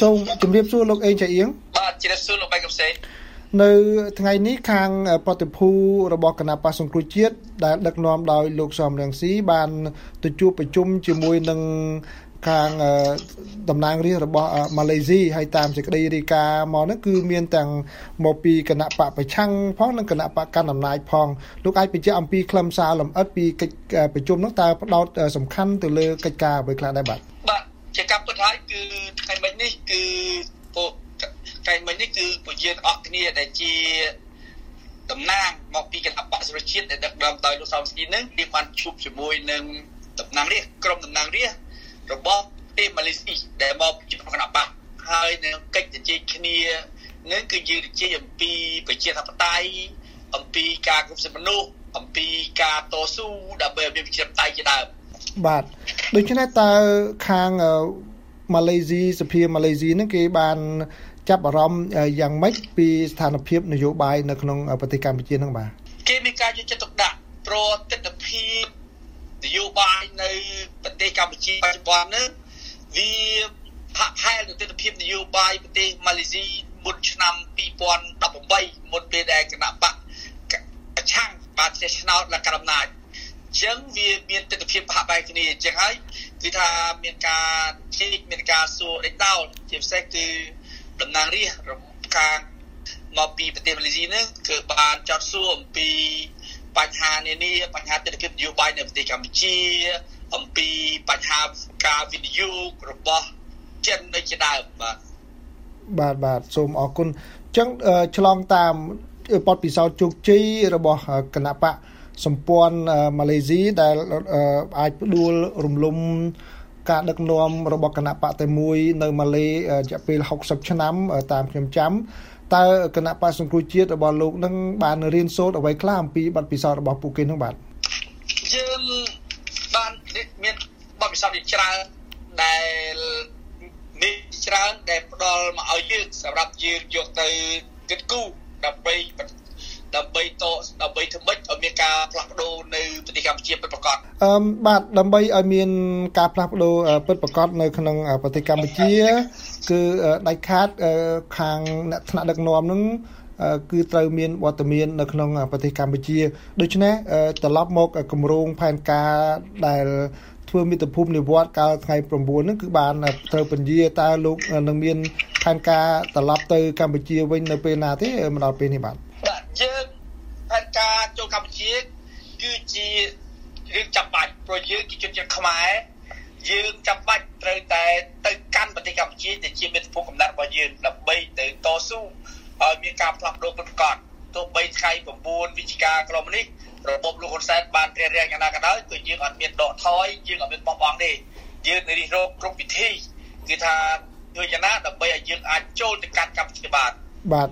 សូមជម្រាបសួរលោកអេងចាអៀងបាទជម្រាបសួរលោកបៃកំសេនៅថ្ងៃនេះខាងប្រតិភូរបស់គណៈបកសង្គ្រោះជាតិដែលដឹកនាំដោយលោកសំរងស៊ីបានទៅជួបប្រជុំជាមួយនឹងខាងតំណាងរាស្ត្ររបស់ម៉ាឡេស៊ីហើយតាមសេចក្តីរាយការណ៍មកហ្នឹងគឺមានទាំងមកពីគណៈបកប្រឆាំងផងនិងគណៈបកកណ្ដាលអំណាចផងលោកអាចបញ្ជាក់អំពីខ្លឹមសារលម្អិតពីកិច្ចប្រជុំហ្នឹងតើផ្ដោតសំខាន់ទៅលើកិច្ចការអ្វីខ្លះដែរបាទបាទជាកម្មពិតហើយគឺថ្ងៃមិញនេះ គឺពួកថ្ងៃមិញនេះគឺពជាអស់គ្នាដែលជាតំណាងមកពីគណៈបកសុរជាតិដែលដឹកនាំដោយលោកសំស្គីនឹងទីបានជួបជាមួយនឹងតំណាងរាស្ត្រក្រុមតំណាងរាស្ត្ររបស់ប្រទេសម៉ាឡេស៊ីដែលមកជាគណៈបកហើយនៅកិច្ចជជែកគ្នានឹងគឺយើងជជែកអំពីប្រជាធិបតេយ្យអំពីការគ្រប់សិទ្ធិមនុស្សអំពីការតស៊ូដើម្បីឲ្យមានប្រជាធិបតេយ្យជាដើមបាទដូច្នេះតើខាង ម៉ាឡេស៊ីសភាម៉ាឡេស៊ីហ្នឹងគេបានចាប់អារម្មណ៍យ៉ាងម៉េចពីស្ថានភាពនយោបាយនៅក្នុងប្រទេសកម្ពុជាហ្នឹងបាទគេមានការយកចិត្តទុកដាក់ប្រតិទិភាពនយោបាយនៅប្រទេសកម្ពុជាបច្ចុប្បន្ននេះវាហាក់ផែលទៅទស្សនវិជ្ជានយោបាយប្រទេសម៉ាឡេស៊ីមុនឆ្នាំ2018មុនពេលដែលគណៈបកប្រឆាំងបានចេះឆ្នោតលក្ខណៈអំណាច ចឹងវាមានទស្សនវិជ្ជាផាក់បែកគ្នាចឹងហើយគឺថាមានការជែកមានការសួរដេញដោលជាពិសេសគឺតំណាងរាស្ត្រខាងមកពីប្រទេសម៉ាឡេស៊ីនឹងគឺបានចោទសួរអំពីបញ្ហានានាបញ្ហាទស្សនវិជ្ជានយោបាយនៅប្រទេសកម្ពុជា អំពីបញ្ហាការវិនិយោគរបស់ចិននៅជាដើមបាទបាទបាទសូមអរគុណអញ្ចឹងឆ្លងតាមបទពិសោធន៍ជោគជ័យរបស់គណៈបក សម្ព័ន្ធម៉ាឡេស៊ីដែលអាចផ្ដួលរំលំការដឹកនាំរបស់គណៈបកតែមួយនៅម៉ាឡេរយៈពេល60ឆ្នាំតាមខ្ញុំចាំតើគណៈបកសង្គ្រោះជាតិរបស់លោកនឹងបានរៀនសូត្រអ្វីខ្លះអំពីបទពិសោធន៍របស់ពួកគេនឹងបាទយើងបានមានបទពិសោធន៍ជាច្រើនដែលមានច្រើនដែលផ្ដល់មកឲ្យយើងសម្រាប់យើងយកទៅគិតគូរដើម្បី ដើម្បីតដើម្បីធ្វើម៉េចឲ្យមានការផ្លាស់ប្ដូរនៅប្រទេសកម្ពុជាពិតប្រាកដអឺបាទដើម្បីឲ្យមានការផ្លាស់ប្ដូរពិតប្រាកដនៅក្នុងប្រទេសកម្ពុជា គឺដាច់ខាតខាងអ្នកថ្នាក់ដឹកនាំនឹងគឺត្រូវមានវត្តមាននៅក្នុងប្រទេសកម្ពុជាដូច្នេះត្រឡប់មកគម្រោងផែនការដែលធ្វើមិត្តភូមិនិវត្តកាលថ្ងៃ9ហ្នឹងគឺបានត្រូវពន្យាតើលោកនឹងមានផែនការត្រឡប់ទៅកម្ពុជាវិញនៅពេលណាទេមកដល់ពេលនេះបាទយើងផែនការ ចូលកម្ពុជាគឺជារឿងចាំបាច់ព្រោះយើងជាជនជាតិខ្មែរយើងចាំបាច់ត្រូវតែទៅកាន់ប្រទេសកម្ពុជាដែលជាមាតុភូមិកំណត់របស់យើងដើម្បីទៅតស៊ូឲ្យមានការផ្លាស់ប្ដូរពិតប្រាកដទោះបីថ្ងៃ9វិច្ឆិកាក្រុមនេះរបបលោកហ៊ុនសែនបានព្រះរាជយ៉ាងណាក៏ដោយគឺយើងអត់មានដកថយយើងអត់មានបោះបង់ទេយើងរិះរោបគ្រប់វិធីគឺថាធ្វើយ៉ាងណាដើម្បីឲ្យយើងអាចចូលទៅកាន់កម្ពុជាបានបាទ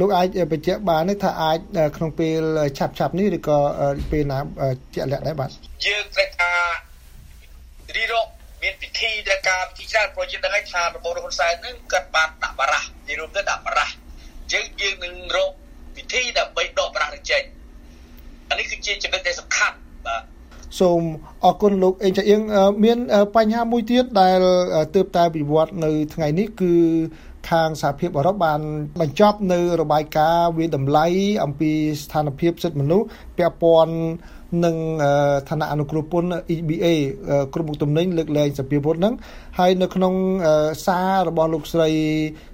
លោកអាចបញ្ជាក់បានទេថាអាចក្នុងពេលឆាប់ឆាប់នេះឬក៏ពេលណាជាក់លាក់ដែរបាទយើងត្រូវការរីរកមានពិធីត្រូវការពិធីច្រើនព្រោះយើងដឹងថារបបហ៊ុនសែននឹងគាត់បានដាក់បារះនិរុបទៅដាក់បារះយើងយើងនឹងរកពិធីដើម្បីដកបារះទៅចេញអានេះគឺជាចំណុចដែលសំខាន់បាទសូមអរគុណលោកអេងចាអៀងមានបញ្ហាមួយទៀតដែលទើបតែវិវត្តនៅថ្ងៃនេះគឺ ខាងសហភាពអឺរ៉ុបបានបញ្ចប់នៅរបាយការណ៍វិតម្លៃអំពីស្ថានភាពសិទ្ធិមនុស្សពាក់ព័ន្ធ និងឋានៈអនុគ្រោះពន្ធ EBA គ្រប់មុខទំនិញលើកលែងសភាវុធហ្នឹងហើយនៅក្នុងសាររបស់លោកស្រី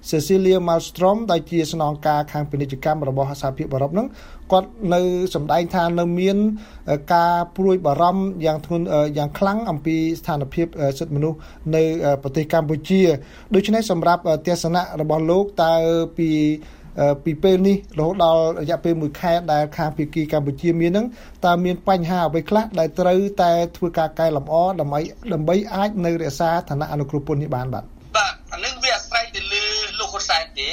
Cecilia Malmstrom ដែលជាស្នងការខាងពាណិជ្ជកម្មរបស់សហភាពអឺរ៉ុបហ្នឹងគាត់នៅសម្ដែងថានៅមានការព្រួយបារម្ភយ៉ាងធ្ងន់យ៉ាងខ្លាំងអំពីស្ថានភាពសិទ្ធិមនុស្សនៅប្រទេសកម្ពុជាដូច្នេះសម្រាប់ទស្សនៈរបស់លោកតើពី ពីពេលនេះរហូតដល់រយៈពេល1ខែដែលខាងភាគីកម្ពុជាមានហ្នឹងតើមានបញ្ហាអ្វីខ្លះដែលត្រូវតែធ្វើការកែលម្អដើម្បីដើម្បីអាចនៅរក្សាឋានៈអនុគ្រោះពន្ធនេះបានបាទបាទអានឹងវាអាស្រ័យទៅលើលោកហ៊ុនសែនទេ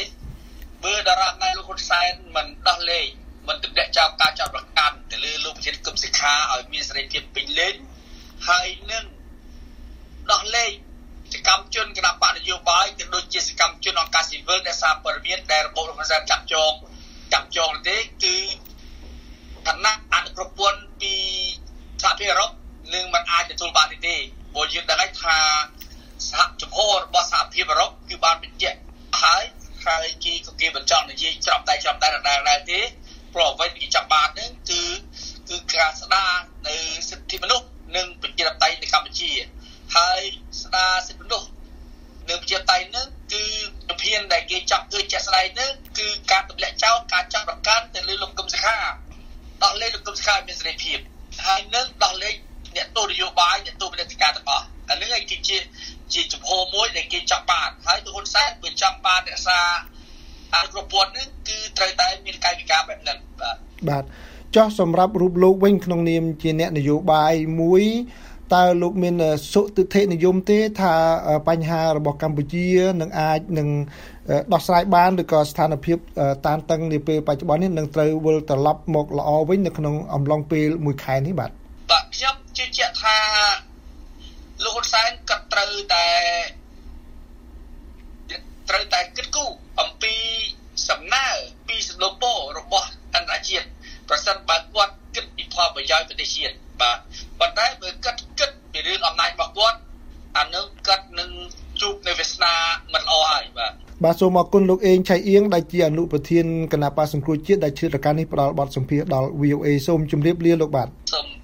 បើតារាណៃលោកហ៊ុនសែនមិនដោះលែងមិនទម្លាក់ចោលការចោទប្រកាន់ទៅលើលោកប្រធានគឹមសិក្ខាឲ្យមានសេរីភាពពេញលេញហើយនឹងដោះលែងសកម្មជនគណៈបកនយោបាយក៏ដូចជាសកម្មជនអង្គការស៊ីវិលដែលសារព័ត៌មានដែលរបបលោកហ៊ុនសែនចាប់ចង ចាប់ចងទេគឺឋានៈអនុប្រពន្ធពីសហភាពអឺរ៉ុបនឹងមិនអាចទទួលបានទេព្រោះយើងដឹងហើយថាសហជំហររបស់សហភាពអឺរ៉ុបគឺបានបញ្ជាក់គេបញ្ចង់និយាយច្រំតែច្រំតែដដែលដែរទេព្រោះអ្វីគេចាប់បានហ្នឹងគឺគឺការស្ដារនៅសិទ្ធិមនុស្សនិងប្រជាធិបតេយ្យនៅកម្ពុជាហើយស្ដារសិទ្ធិមនុស្សនៅប្រជាធិបតេយ្យហ្នឹងគឺប្រធានដែលគេចាប់គឺជាក់ស្ដែងហ្នឹង គឺការទម្លាក់ចោលការចាប់ប្រកាន់ទៅលើលោកកឹមសុខាដោះលែងលោកកឹមសុខាមានសេរីភាពហើយនឹងដោះលែងអ្នកទោសនយោបាយអ្នកទោសវិនិច្ឆ័យទាំងអស់អានេះឯងគឺជាជាចំហមួយដែលគេចាប់បានហើយទុហ៊ុនសែនវាចាំបានរក្សាអាប្រព័ន្ធនេះគឺត្រូវតែមានកាយវិការបែបហ្នឹងបាទបាទចោះសម្រាប់រូបលោកវិញក្នុងនាមជាអ្នកនយោបាយមួយ តើលោកមានសុទិដ្ឋិនិយមទេ ថាបញ្ហារបស់កម្ពុជានឹងអាចនឹងដោះស្រាយបានឬក៏ស្ថានភាពតានតឹងនាពេលបច្ចុប្បន្ននេះនឹងត្រូវវិលត្រឡប់មកល្អវិញនៅក្នុងអំឡុងពេលមួយខែនេះបាទបាទខ្ញុំជឿជាក់ថាលោកហ៊ុនសែនក៏ត្រូវតែត្រូវតែគិតគូរអំពីសំណើពីសំណពររបស់អន្តរជាតិប្រសិនបើគាត់គិតពីផលប្រយោជន៍ប្រទេសជាតិបាទប៉ុន្តែបើគិតគិតពីរឿងអំណាចរបស់គាត់អានឹងគាត់នឹងជួបនៅវាសនាមិនល្អហើយ បាទបាទសូមអរគុណលោកអេងឆៃអៀងដែលជាអនុប្រធានគណៈបកសង្គ្រោះជាតិដែលជ្រាបរការនេះផ្ដល់បទសម្ភាសន៍ដល់ VOA សូមជម្រាបលាលោកបាទសូម